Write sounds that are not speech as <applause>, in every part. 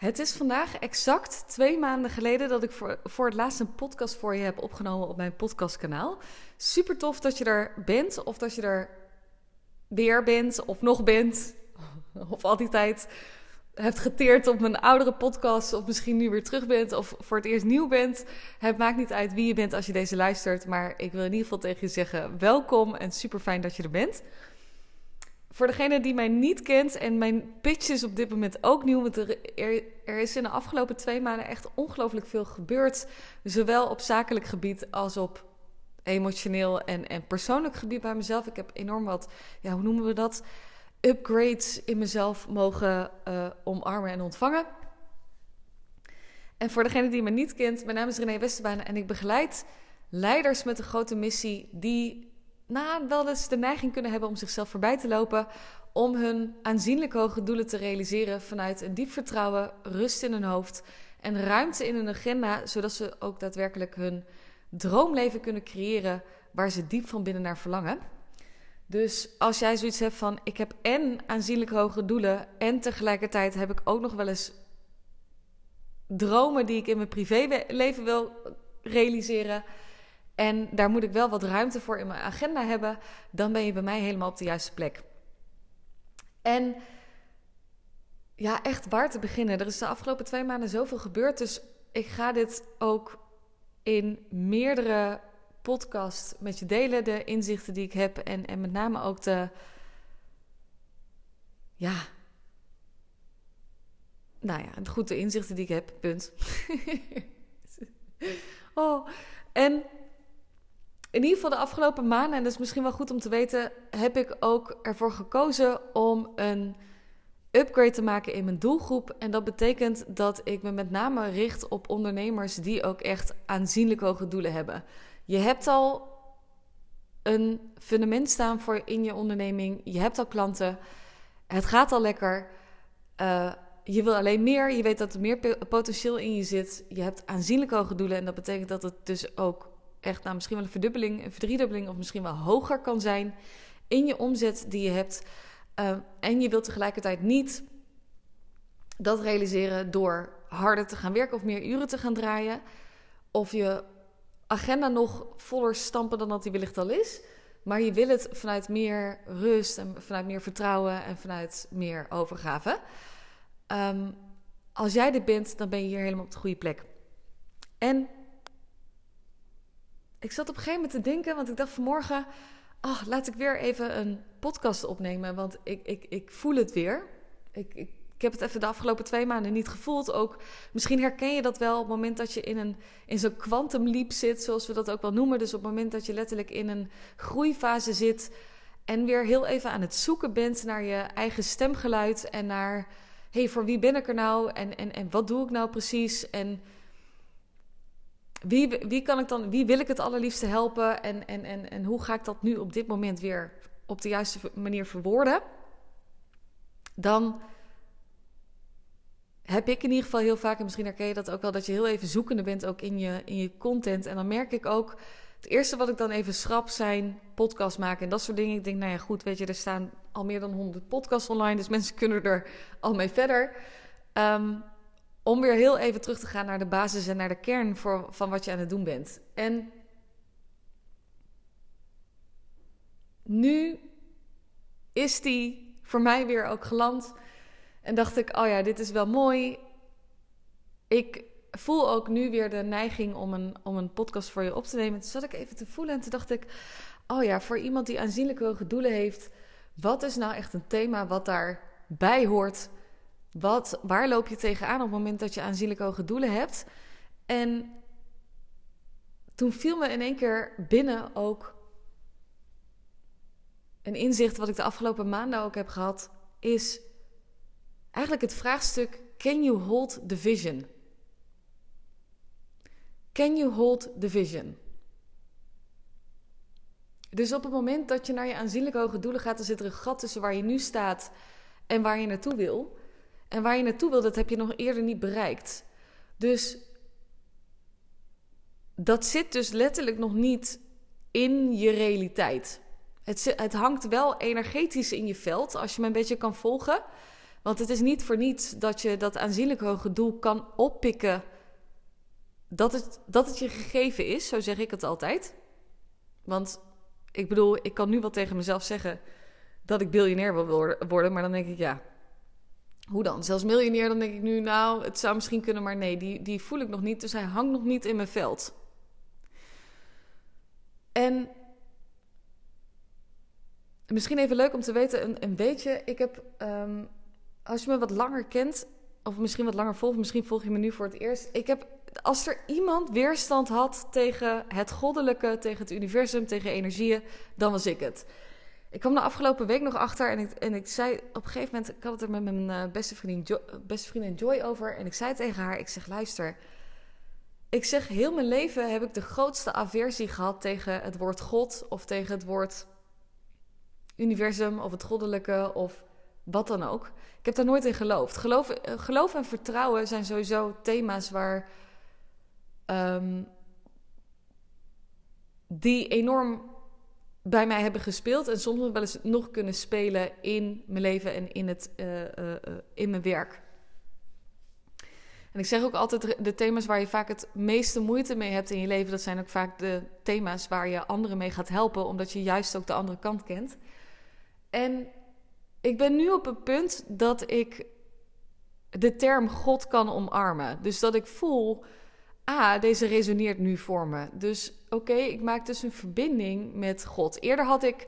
Het is vandaag exact twee maanden geleden dat ik voor, het laatst een podcast voor je heb opgenomen op mijn podcastkanaal. Super tof dat je er bent, of dat je er weer bent, of nog bent, <laughs> of al die tijd hebt geteerd op mijn oudere podcast, of misschien nu weer terug bent, of voor het eerst nieuw bent. Het maakt niet uit wie je bent als je deze luistert, maar ik wil in ieder geval tegen je zeggen: welkom en super fijn dat je er bent voor degene die mij niet kent en mijn pitch is op dit moment ook nieuw, want er, is in de afgelopen twee maanden echt ongelooflijk veel gebeurd. Zowel op zakelijk gebied als op emotioneel en, en persoonlijk gebied bij mezelf. Ik heb enorm wat, ja, hoe noemen we dat? Upgrades in mezelf mogen uh, omarmen en ontvangen. En voor degene die me niet kent, mijn naam is René Westerbaan en ik begeleid leiders met een grote missie die nou, wel eens de neiging kunnen hebben om zichzelf voorbij te lopen. Om hun aanzienlijk hoge doelen te realiseren vanuit een diep vertrouwen, rust in hun hoofd en ruimte in hun agenda, zodat ze ook daadwerkelijk hun droomleven kunnen creëren waar ze diep van binnen naar verlangen. Dus als jij zoiets hebt van ik heb en aanzienlijk hoge doelen en tegelijkertijd heb ik ook nog wel eens dromen die ik in mijn privéleven wil realiseren en daar moet ik wel wat ruimte voor in mijn agenda hebben. Dan ben je bij mij helemaal op de juiste plek. En ja, echt waar te beginnen. Er is de afgelopen twee maanden zoveel gebeurd. Dus ik ga dit ook in meerdere podcasts met je delen. De inzichten die ik heb. En, en met name ook de. Ja. Nou ja, goed, de inzichten die ik heb. Punt. <laughs> oh, en in ieder geval de afgelopen maanden, en dat is misschien wel goed om te weten, heb ik ook ervoor gekozen om een upgrade te maken in mijn doelgroep. En dat betekent dat ik me met name richt op ondernemers die ook echt aanzienlijk hoge doelen hebben. Je hebt al een fundament staan voor in je onderneming. Je hebt al klanten. Het gaat al lekker. Uh, je wil alleen meer. Je weet dat er meer potentieel in je zit. Je hebt aanzienlijk hoge doelen. En dat betekent dat het dus ook echt nou, misschien wel een verdubbeling, een verdriedubbeling of misschien wel hoger kan zijn in je omzet die je hebt. Uh, en je wilt tegelijkertijd niet dat realiseren door harder te gaan werken of meer uren te gaan draaien. Of je agenda nog voller stampen dan dat die wellicht al is. Maar je wil het vanuit meer rust en vanuit meer vertrouwen en vanuit meer overgave. Um, als jij dit bent, dan ben je hier helemaal op de goede plek. En ik zat op een gegeven moment te denken, want ik dacht vanmorgen, oh, laat ik weer even een podcast opnemen, want ik, ik, ik voel het weer. Ik, ik, ik heb het even de afgelopen twee maanden niet gevoeld. Ook, misschien herken je dat wel op het moment dat je in, een, in zo'n quantum leap zit, zoals we dat ook wel noemen. Dus op het moment dat je letterlijk in een groeifase zit en weer heel even aan het zoeken bent naar je eigen stemgeluid en naar, hé, hey, voor wie ben ik er nou en, en, en wat doe ik nou precies? En wie, wie, kan ik dan, wie wil ik het allerliefste helpen en, en, en, en hoe ga ik dat nu op dit moment weer op de juiste manier verwoorden? Dan heb ik in ieder geval heel vaak, en misschien herken je dat ook wel, dat je heel even zoekende bent ook in je, in je content. En dan merk ik ook, het eerste wat ik dan even schrap zijn podcast maken en dat soort dingen. Ik denk, nou ja, goed, weet je, er staan al meer dan 100 podcasts online, dus <laughs> mensen kunnen er al mee verder. Um, om weer heel even terug te gaan naar de basis en naar de kern voor, van wat je aan het doen bent. En nu is die voor mij weer ook geland. En dacht ik, oh ja, dit is wel mooi. Ik voel ook nu weer de neiging om een, om een podcast voor je op te nemen. Toen zat ik even te voelen en toen dacht ik, oh ja, voor iemand die aanzienlijk hoge doelen heeft, wat is nou echt een thema wat daarbij hoort wat, waar loop je tegenaan op het moment dat je aanzienlijk hoge doelen hebt? En toen viel me in één keer binnen ook een inzicht wat ik de afgelopen maanden ook heb gehad, is eigenlijk het vraagstuk: Can you hold the vision? Can you hold the vision? Dus op het moment dat je naar je aanzienlijk hoge doelen gaat, dan zit er een gat tussen waar je nu staat en waar je naartoe wil. En waar je naartoe wil, dat heb je nog eerder niet bereikt. Dus dat zit dus letterlijk nog niet in je realiteit. Het, het hangt wel energetisch in je veld, als je me een beetje kan volgen. Want het is niet voor niets dat je dat aanzienlijk hoge doel kan oppikken. Dat het, dat het je gegeven is, zo zeg ik het altijd. Want ik bedoel, ik kan nu wel tegen mezelf zeggen dat ik biljonair wil worden, maar dan denk ik ja. Hoe dan? Zelfs miljonair, dan denk ik nu, nou, het zou misschien kunnen, maar nee, die, die voel ik nog niet. Dus hij hangt nog niet in mijn veld. En misschien even leuk om te weten, een, een beetje. Ik heb, um, als je me wat langer kent, of misschien wat langer volgt, misschien volg je me nu voor het eerst. Ik heb, als er iemand weerstand had tegen het goddelijke, tegen het universum, tegen energieën, dan was ik het. Ik kwam de afgelopen week nog achter en ik, en ik zei op een gegeven moment, ik had het er met mijn uh, beste, vriendin beste vriendin Joy over. En ik zei tegen haar, ik zeg luister, ik zeg heel mijn leven heb ik de grootste aversie gehad tegen het woord God of tegen het woord universum of het goddelijke of wat dan ook. Ik heb daar nooit in geloofd. Geloof, eh, geloof en vertrouwen zijn sowieso thema's waar um, die enorm bij mij hebben gespeeld en soms wel eens nog kunnen spelen in mijn leven en in, het, uh, uh, in mijn werk. En ik zeg ook altijd, de thema's waar je vaak het meeste moeite mee hebt in je leven, dat zijn ook vaak de thema's waar je anderen mee gaat helpen, omdat je juist ook de andere kant kent. En ik ben nu op een punt dat ik de term God kan omarmen. Dus dat ik voel, ah, deze resoneert nu voor me. Dus oké, ik maak dus een verbinding met God. Eerder had ik,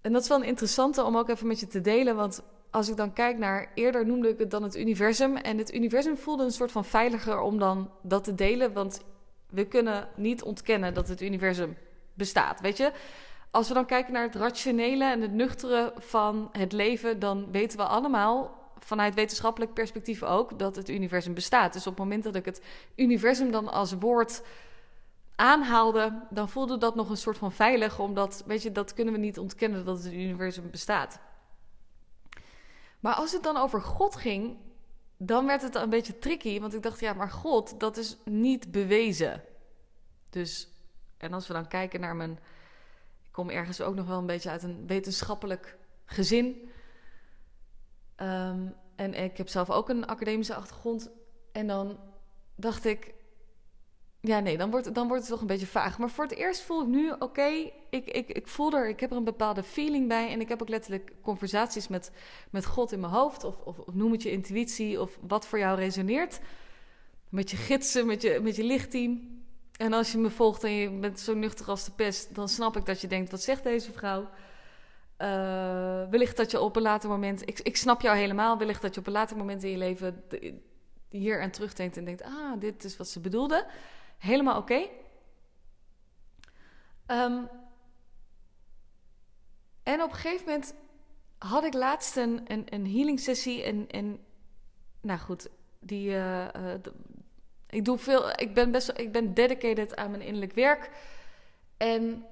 en dat is wel een interessante om ook even met je te delen, want als ik dan kijk naar, eerder noemde ik het dan het universum. En het universum voelde een soort van veiliger om dan dat te delen, want we kunnen niet ontkennen dat het universum bestaat. Weet je, als we dan kijken naar het rationele en het nuchtere van het leven, dan weten we allemaal vanuit wetenschappelijk perspectief ook dat het universum bestaat. Dus op het moment dat ik het universum dan als woord aanhaalde, dan voelde dat nog een soort van veilig, omdat, weet je, dat kunnen we niet ontkennen dat het universum bestaat. Maar als het dan over God ging, dan werd het een beetje tricky, want ik dacht, ja, maar God, dat is niet bewezen. Dus, en als we dan kijken naar mijn kom ergens ook nog wel een beetje uit een wetenschappelijk gezin. Um, en ik heb zelf ook een academische achtergrond. En dan dacht ik, ja, nee, dan wordt, dan wordt het toch een beetje vaag. Maar voor het eerst voel ik nu, oké, ik, ik, ik voel er, ik heb er een bepaalde feeling bij. En ik heb ook letterlijk conversaties met, met God in mijn hoofd. Of, of, of noem het je intuïtie, of wat voor jou resoneert. Met je gidsen, met je, met je lichtteam. En als je me volgt en je bent zo nuchter als de pest, dan snap ik dat je denkt: wat zegt deze vrouw? Uh, wellicht dat je op een later moment, ik, ik snap jou helemaal, wellicht dat je op een later moment in je leven hier en terugdenkt en denkt: ah, dit is wat ze bedoelde. Helemaal oké. Um, en op een gegeven moment had ik laatst een, een, healing sessie en, nou goed, die, uh, uh, ik, doe veel, ik ben best ik ben dedicated aan mijn innerlijk werk. En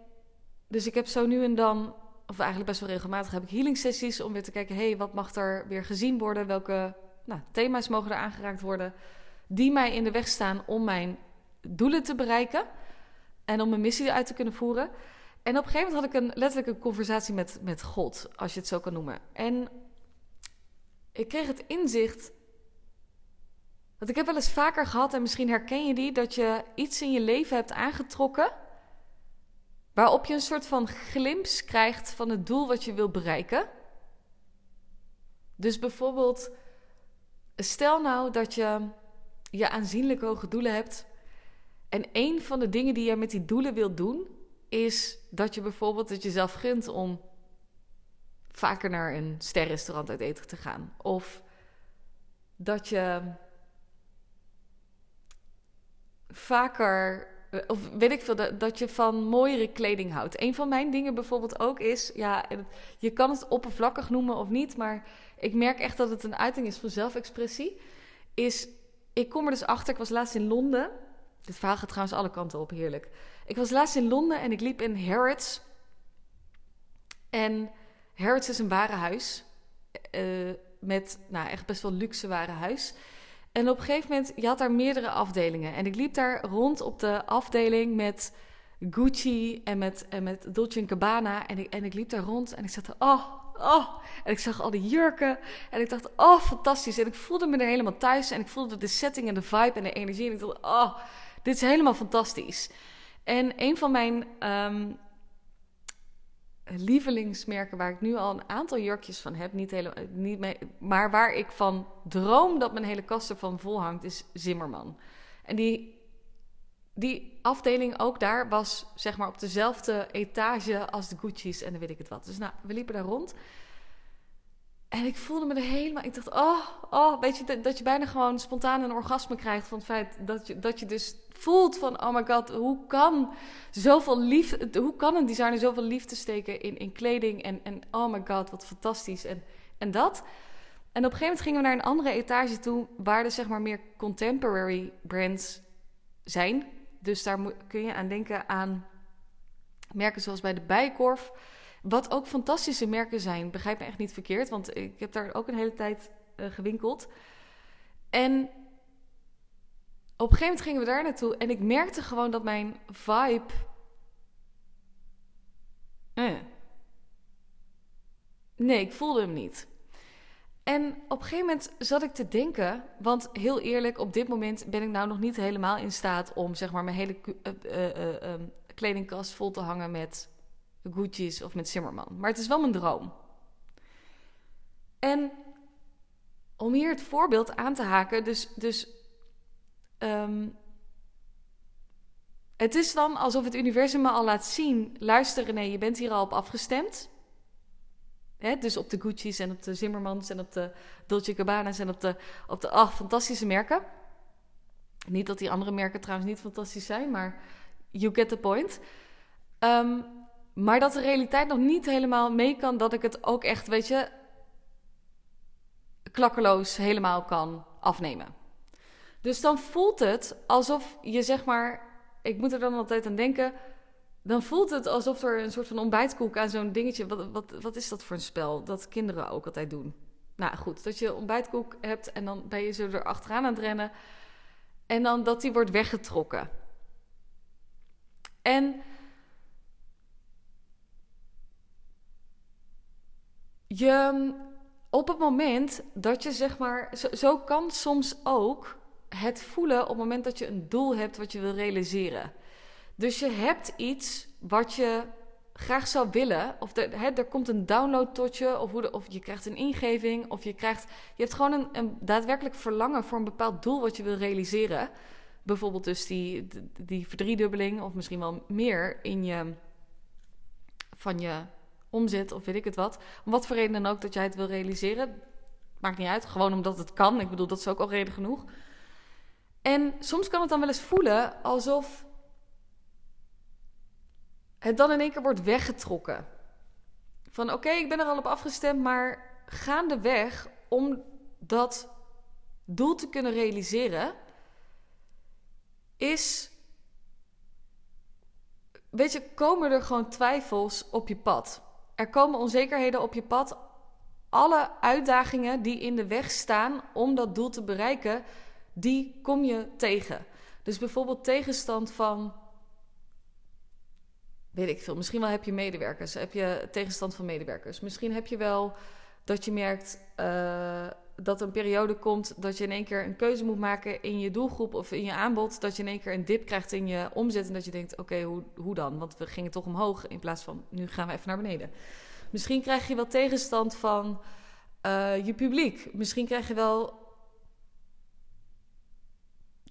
dus ik heb zo nu en dan, of eigenlijk best wel regelmatig, heb ik healing sessies om weer te kijken: hey, wat mag er weer gezien worden? Welke nou, thema's mogen er aangeraakt worden? Die mij in de weg staan om mijn doelen te bereiken en om mijn missie uit te kunnen voeren. En op een gegeven moment had ik een, letterlijk een conversatie met, met God, als je het zo kan noemen. En ik kreeg het inzicht want ik heb wel eens vaker gehad, en misschien herken je die, dat je iets in je leven hebt aangetrokken. Waarop je een soort van glimp krijgt van het doel wat je wil bereiken. Dus bijvoorbeeld, stel nou dat je je aanzienlijk hoge doelen hebt. En een van de dingen die je met die doelen wilt doen, is dat je bijvoorbeeld het jezelf gunt om vaker naar een sterrestaurant uit eten te gaan. Of dat je vaker of weet ik veel, dat, dat je van mooiere kleding houdt. Een van mijn dingen bijvoorbeeld ook is, ja, je kan het oppervlakkig noemen of niet, maar ik merk echt dat het een uiting is van zelfexpressie. Is, ik kom er dus achter, ik was laatst in Londen. Dit verhaal gaat trouwens alle kanten op, heerlijk. Ik was laatst in Londen en ik liep in Harrods. En Harrods is een warenhuis. Uh, met, nou, echt best wel luxe warenhuis. En op een gegeven moment, je had daar meerdere afdelingen. En ik liep daar rond op de afdeling met Gucci en met, en met Dolce Gabbana. En ik, en ik liep daar rond en ik zat oh, oh. En ik zag al die jurken. En ik dacht, oh, fantastisch. En ik voelde me er helemaal thuis. En ik voelde de setting en de vibe en de energie. En ik dacht, oh, dit is helemaal fantastisch. En een van mijn ehm, lievelingsmerken waar ik nu al een aantal jurkjes van heb, niet hele, niet mee, maar waar ik van droom dat mijn hele kast ervan vol hangt, is Zimmerman. En die, die afdeling ook daar was zeg maar op dezelfde etage als de Gucci's en dan weet ik het wat. Dus nou, we liepen daar rond. En ik voelde me er helemaal. Ik dacht, oh, oh, weet je, dat je bijna gewoon spontaan een orgasme krijgt van het feit dat je, dat je dus voelt van, oh my god, hoe kan zoveel liefde, hoe kan een designer zoveel liefde steken in, in kleding en, en oh my god, wat fantastisch en, en dat. En op een gegeven moment gingen we naar een andere etage toe, waar er zeg maar meer contemporary brands zijn. Dus daar kun je aan denken aan merken zoals bij de Bijkorf. Wat ook fantastische merken zijn. Begrijp me echt niet verkeerd, want ik heb daar ook een hele tijd uh, gewinkeld. En op een gegeven moment gingen we daar naartoe en ik merkte gewoon dat mijn vibe. Eh. Nee, ik voelde hem niet. En op een gegeven moment zat ik te denken, want heel eerlijk, op dit moment ben ik nou nog niet helemaal in staat om zeg maar mijn hele uh, uh, kledingkast vol te hangen met Gucci's of met Zimmerman. Maar het is wel mijn droom. En om hier het voorbeeld aan te haken, dus, dus um, het is dan alsof het universum me al laat zien: luister René, je bent hier al op afgestemd. He, dus op de Gucci's en op de Zimmermans en op de Dolce Gabbana's en op de, op de ach, fantastische merken. Niet dat die andere merken trouwens niet fantastisch zijn, maar you get the point. Um, maar dat de realiteit nog niet helemaal mee kan dat ik het ook echt, weet je, klakkeloos helemaal kan afnemen. Dus dan voelt het alsof je zeg maar, ik moet er dan altijd aan denken, dan voelt het alsof er een soort van ontbijtkoek aan zo'n dingetje. Wat, wat, wat is dat voor een spel dat kinderen ook altijd doen? Nou goed, dat je ontbijtkoek hebt en dan ben je zo er achteraan aan het rennen. En dan dat die wordt weggetrokken. En je, op het moment dat je zeg maar, zo, zo kan soms ook het voelen op het moment dat je een doel hebt wat je wil realiseren. Dus je hebt iets wat je graag zou willen. Of er, hè, er komt een download tot je, of, hoe of je krijgt een ingeving, of je krijgt. Je hebt gewoon een, een daadwerkelijk verlangen voor een bepaald doel wat je wil realiseren. Bijvoorbeeld dus die, die verdriedubbeling, of misschien wel meer in je, van je omzet, of weet ik het wat. Om wat voor reden dan ook dat jij het wil realiseren. Maakt niet uit, gewoon omdat het kan. Ik bedoel, dat is ook al reden genoeg. En soms kan het dan wel eens voelen alsof het dan in één keer wordt weggetrokken. Van oké, ik ben er al op afgestemd, maar gaandeweg om dat doel te kunnen realiseren, is. Weet je, komen er gewoon twijfels op je pad. Er komen onzekerheden op je pad. Alle uitdagingen die in de weg staan om dat doel te bereiken, die kom je tegen. Dus bijvoorbeeld tegenstand van, weet ik veel, misschien wel heb je medewerkers, heb je tegenstand van medewerkers. Misschien heb je wel dat je merkt uh, dat een periode komt dat je in één keer een keuze moet maken in je doelgroep of in je aanbod, dat je in één keer een dip krijgt in je omzet en dat je denkt, oké, hoe, hoe dan? Want we gingen toch omhoog in plaats van nu gaan we even naar beneden. Misschien krijg je wel tegenstand van uh, je publiek. Misschien krijg je wel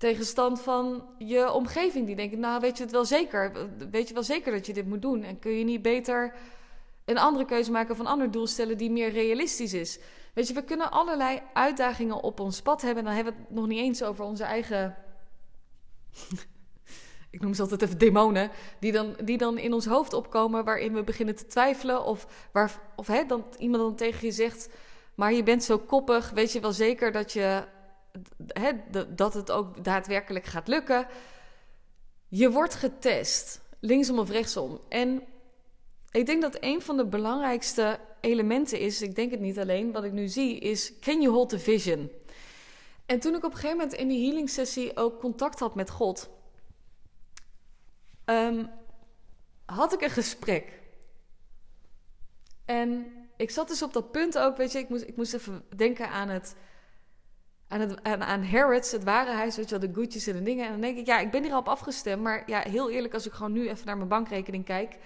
tegenstand van je omgeving. Die denken, nou weet je het wel zeker? Weet je wel zeker dat je dit moet doen? En kun je niet beter een andere keuze maken van ander doel stellen die meer realistisch is? Weet je, we kunnen allerlei uitdagingen op ons pad hebben. En dan hebben we het nog niet eens over onze eigen... <laughs> ik noem ze altijd even demonen, die dan, die dan in ons hoofd opkomen, waarin we beginnen te twijfelen. Of, waar, of hè, dan iemand dan tegen je zegt, maar je bent zo koppig, weet je wel zeker dat je dat het ook daadwerkelijk gaat lukken. Je wordt getest, linksom of rechtsom. En ik denk dat een van de belangrijkste elementen is, ik denk het niet alleen, wat ik nu zie, is can you hold the vision? En toen ik op een gegeven moment in die healing sessie ook contact had met God, um, had ik een gesprek. En ik zat dus op dat punt ook, weet je, ik moest, ik moest even denken aan het, aan aan, Harrods, het ware huis, weet je de goedjes en de dingen. En dan denk ik, ja, ik ben hier al op afgestemd, maar ja, heel eerlijk, als ik gewoon nu even naar mijn bankrekening kijk,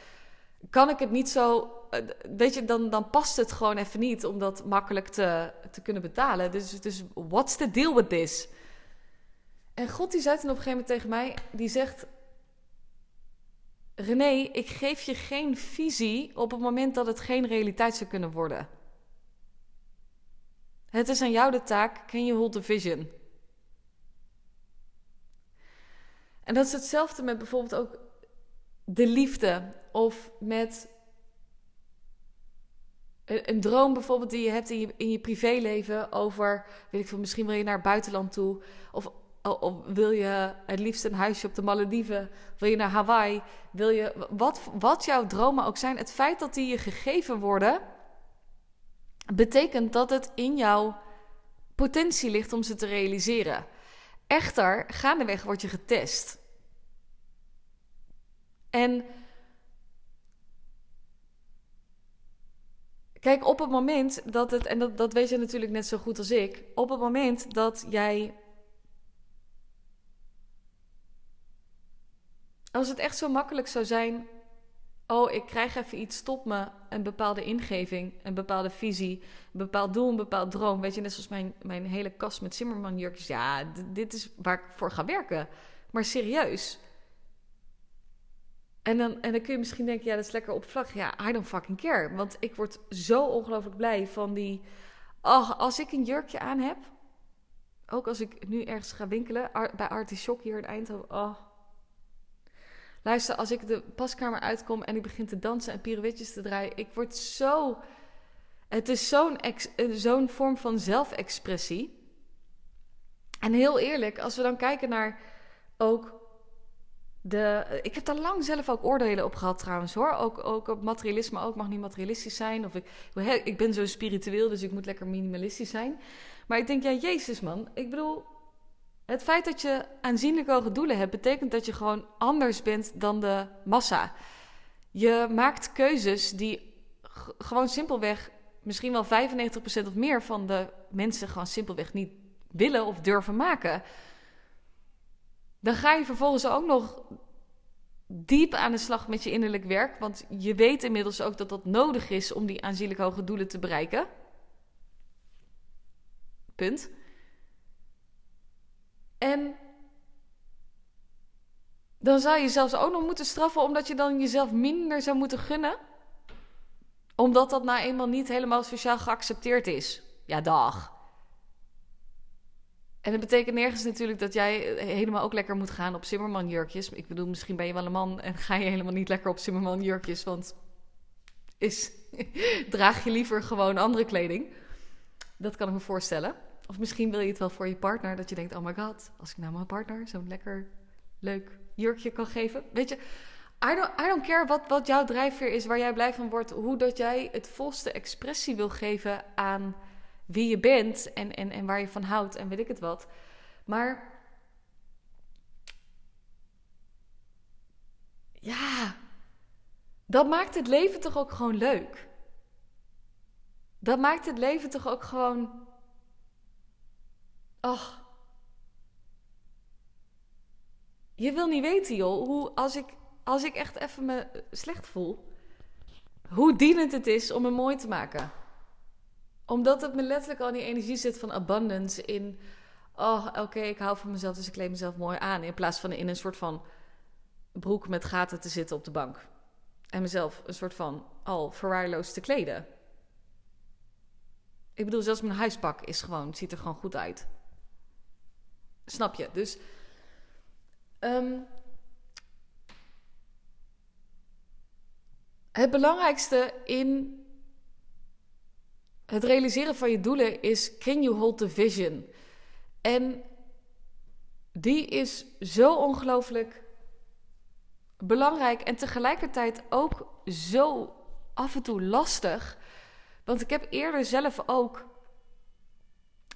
kan ik het niet zo, eh, weet je, dan, dan past het gewoon even niet om dat makkelijk te, te kunnen betalen. Dus, dus what's the deal with this? En God die zei toen op een gegeven moment tegen mij, die zegt, René, ik geef je geen visie op het moment dat het geen realiteit zou kunnen worden. Het is aan jou de taak, can you hold the vision? En dat is hetzelfde met bijvoorbeeld ook de liefde of met een, droom bijvoorbeeld die je hebt in je, privéleven over, weet ik veel, misschien wil je naar het buitenland toe of of wil je het liefst een huisje op de Malediven? Wil je naar Hawaii? Wil je, wat, wat jouw dromen ook zijn, het feit dat die je gegeven worden, betekent dat het in jouw potentie ligt om ze te realiseren. Echter, gaandeweg word je getest. En kijk, op het moment dat het, en dat, dat weet je natuurlijk net zo goed als ik, op het moment dat jij Als het echt zo makkelijk zou zijn. Oh, ik krijg even iets, stop me. Een bepaalde ingeving, een bepaalde visie, een bepaald doel, een bepaald droom. Weet je, net zoals mijn, mijn hele kast met Zimmerman-jurkjes. Ja, dit is waar ik voor ga werken. Maar serieus. En dan, en dan kun je misschien denken, ja, dat is lekker oppervlakkig. Ja, I don't fucking care. Want ik word zo ongelooflijk blij van die... Oh, als ik een jurkje aan heb... Ook als ik nu ergens ga winkelen... Bij Artichok hier in Eindhoven... Oh, Luister, als ik de paskamer uitkom en ik begin te dansen en pirouetjes te draaien, ik word zo. Het is zo'n zo'n vorm van zelfexpressie. En heel eerlijk, als we dan kijken naar ook de. Ik heb daar lang zelf ook oordelen op gehad trouwens hoor. Ook, ook op materialisme ook mag niet materialistisch zijn. Of ik, ik ben zo spiritueel, dus ik moet lekker minimalistisch zijn. Maar ik denk, ja, Jezus man. Ik bedoel, het feit dat je aanzienlijk hoge doelen hebt, betekent dat je gewoon anders bent dan de massa. Je maakt keuzes die gewoon simpelweg, misschien wel 95% of meer van de mensen gewoon simpelweg niet willen of durven maken. Dan ga je vervolgens ook nog diep aan de slag met je innerlijk werk. Want je weet inmiddels ook dat dat nodig is om die aanzienlijk hoge doelen te bereiken. Punt. En dan zou je zelfs ook nog moeten straffen omdat je dan jezelf minder zou moeten gunnen. Omdat dat nou eenmaal niet helemaal sociaal geaccepteerd is. Ja, dag. En dat betekent nergens natuurlijk dat jij helemaal ook lekker moet gaan op Zimmerman jurkjes. Ik bedoel, misschien ben je wel een man en ga je helemaal niet lekker op Zimmerman jurkjes. Want is, <laughs> draag je liever gewoon andere kleding. Dat kan ik me voorstellen. Of misschien wil je het wel voor je partner, dat je denkt: oh my god, als ik nou mijn partner zo'n lekker leuk jurkje kan geven. Weet je, I don't, I don't care wat, wat jouw drijfveer is, waar jij blij van wordt, hoe dat jij het volste expressie wil geven aan wie je bent en, en, en waar je van houdt en weet ik het wat. Maar ja, dat maakt het leven toch ook gewoon leuk. Dat maakt het leven toch ook gewoon Ach. Je wil niet weten, joh, hoe als ik, als ik echt even me slecht voel, hoe dienend het is om me mooi te maken. Omdat het me letterlijk al die energie zit van abundance in, oh, oké, ik hou van mezelf, dus ik kleed mezelf mooi aan. In plaats van in een soort van broek met gaten te zitten op de bank. En mezelf een soort van al verwaarloosd te kleden. Ik bedoel, zelfs mijn huispak is gewoon, ziet er gewoon goed uit. Snap je? Dus. Um, het belangrijkste in het realiseren van je doelen is: can you hold the vision? En die is zo ongelooflijk belangrijk en tegelijkertijd ook zo af en toe lastig. Want ik heb eerder zelf ook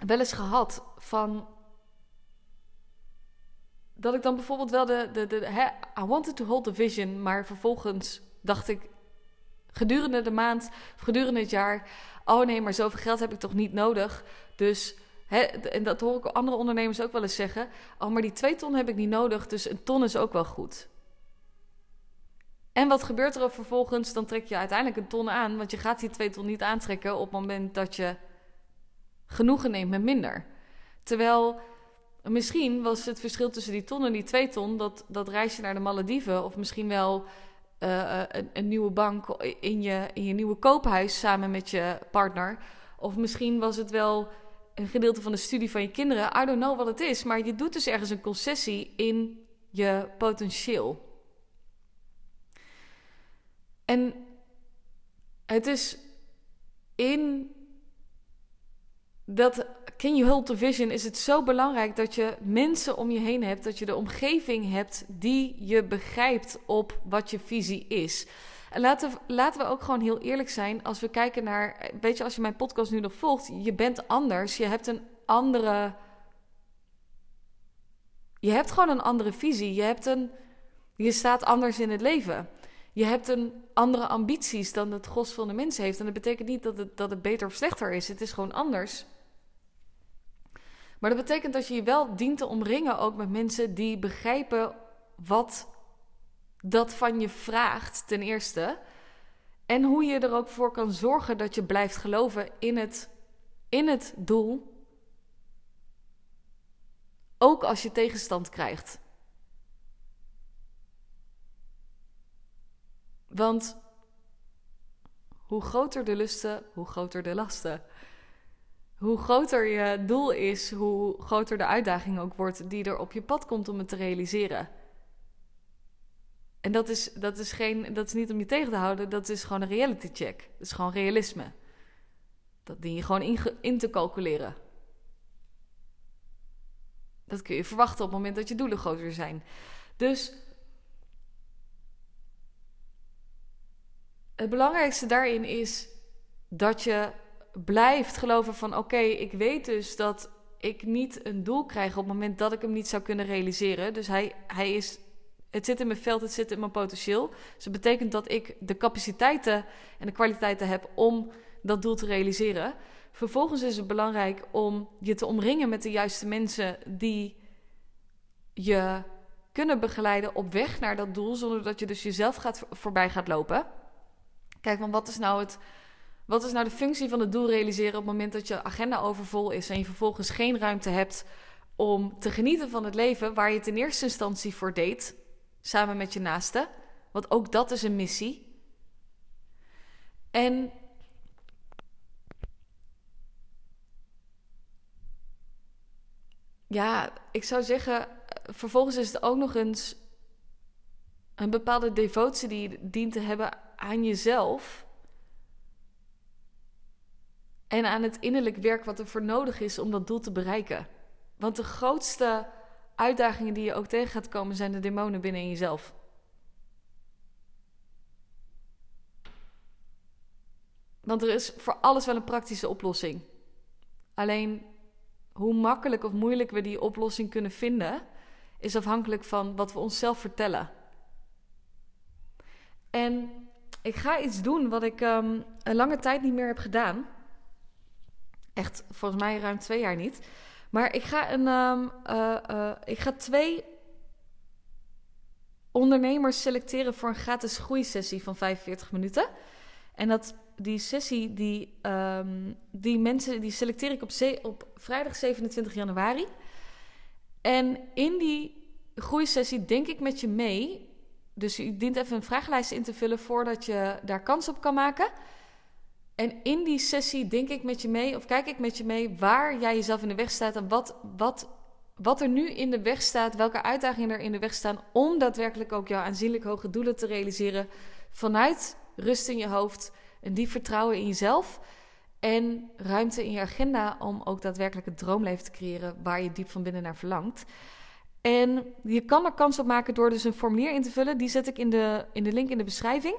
wel eens gehad van dat ik dan bijvoorbeeld wel de, de, de I wanted to hold the vision, maar vervolgens dacht ik, gedurende de maand, gedurende het jaar. Oh nee, maar zoveel geld heb ik toch niet nodig. Dus, en dat hoor ik andere ondernemers ook wel eens zeggen. Oh, maar die twee ton heb ik niet nodig, dus een ton is ook wel goed. En wat gebeurt er vervolgens? Dan trek je uiteindelijk een ton aan, want je gaat die twee ton niet aantrekken op het moment dat je genoegen neemt met minder. Terwijl misschien was het verschil tussen die ton en die twee ton dat, dat reisje naar de Malediven, of misschien wel uh, een, een, nieuwe bank in je, in je nieuwe koophuis samen met je partner. Of misschien was het wel een gedeelte van de studie van je kinderen. I don't know wat het is, maar je doet dus ergens een concessie in je potentieel. En het is in dat Can You Hold the Vision is het zo belangrijk dat je mensen om je heen hebt, dat je de omgeving hebt die je begrijpt op wat je visie is. En laten, laten we ook gewoon heel eerlijk zijn als we kijken naar, weet je, als je mijn podcast nu nog volgt, je bent anders, je hebt een andere, je hebt gewoon een andere visie, je hebt een, je staat anders in het leven. Je hebt een andere ambities dan het gros van de mensen heeft. En dat betekent niet dat het, dat het beter of slechter is. Het is gewoon anders. Maar dat betekent dat je je wel dient te omringen ook met mensen die begrijpen wat dat van je vraagt, ten eerste. En hoe je er ook voor kan zorgen dat je blijft geloven in het, in het doel. Ook als je tegenstand krijgt. Want hoe groter de lusten, hoe groter de lasten hoe groter je doel is, hoe groter de uitdaging ook wordt die er op je pad komt om het te realiseren. En dat is, dat is, geen, dat is niet om je tegen te houden, dat is gewoon een reality check. Dat is gewoon realisme. Dat dien je gewoon in, in te calculeren. Dat kun je verwachten op het moment dat je doelen groter zijn. Dus het belangrijkste daarin is dat je blijft geloven van oké, ik weet dus dat ik niet een doel krijg op het moment dat ik hem niet zou kunnen realiseren. Dus hij, hij is, het zit in mijn veld, het zit in mijn potentieel. Dus dat betekent dat ik de capaciteiten en de kwaliteiten heb om dat doel te realiseren. Vervolgens is het belangrijk om je te omringen met de juiste mensen die je kunnen begeleiden op weg naar dat doel, zonder dat je dus jezelf gaat, voorbij gaat lopen. Kijk, van wat is nou het wat is nou de functie van het doel realiseren op het moment dat je agenda overvol is en je vervolgens geen ruimte hebt om te genieten van het leven waar je het in eerste instantie voor deed, samen met je naaste? Want ook dat is een missie. En ja, ik zou zeggen, vervolgens is het ook nog eens een bepaalde devotie die je dient te hebben aan jezelf. En aan het innerlijk werk wat er voor nodig is om dat doel te bereiken. Want de grootste uitdagingen die je ook tegen gaat komen zijn de demonen binnen jezelf. Want er is voor alles wel een praktische oplossing. Alleen hoe makkelijk of moeilijk we die oplossing kunnen vinden, is afhankelijk van wat we onszelf vertellen. En ik ga iets doen wat ik um, een lange tijd niet meer heb gedaan. Echt, volgens mij ruim twee jaar niet. Maar ik ga, een, um, uh, ik ga twee ondernemers selecteren voor een gratis groeisessie van 45 minuten. En dat, die sessie, die, um, die mensen, die selecteer ik op, op vrijdag 27 januari. En in die groeisessie denk ik met je mee. Dus je dient even een vragenlijst in te vullen voordat je daar kans op kan maken. En in die sessie denk ik met je mee, of kijk ik met je mee, waar jij jezelf in de weg staat en wat, wat, wat er nu in de weg staat, welke uitdagingen er in de weg staan om daadwerkelijk ook jouw aanzienlijk hoge doelen te realiseren vanuit rust in je hoofd en die vertrouwen in jezelf en ruimte in je agenda om ook daadwerkelijk het droomleven te creëren waar je diep van binnen naar verlangt. En je kan er kans op maken door dus een formulier in te vullen. Die zet ik in de, in de link in de beschrijving.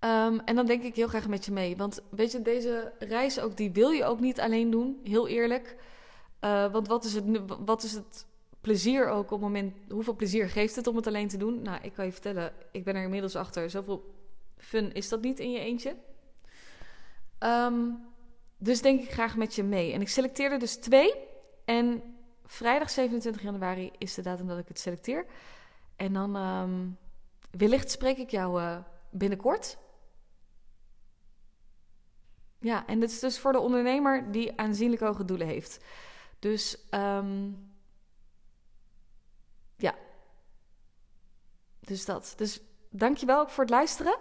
Um, en dan denk ik heel graag met je mee. Want weet je, deze reis ook, die wil je ook niet alleen doen, heel eerlijk. Uh, want wat is, het, wat is het plezier ook op het moment... Hoeveel plezier geeft het om het alleen te doen? Nou, ik kan je vertellen, ik ben er inmiddels achter. Zoveel fun is dat niet in je eentje. Ehm, dus denk ik graag met je mee. En ik selecteerde dus twee. En vrijdag 27 januari is de datum dat ik het selecteer. En dan ehm, wellicht spreek ik jou uh, binnenkort. Ja, en dit is dus voor de ondernemer die aanzienlijk hoge doelen heeft. Dus um, ja. Dus dat. Dus dankjewel ook voor het luisteren.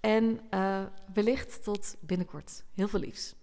En uh, wellicht tot binnenkort. Heel veel liefs.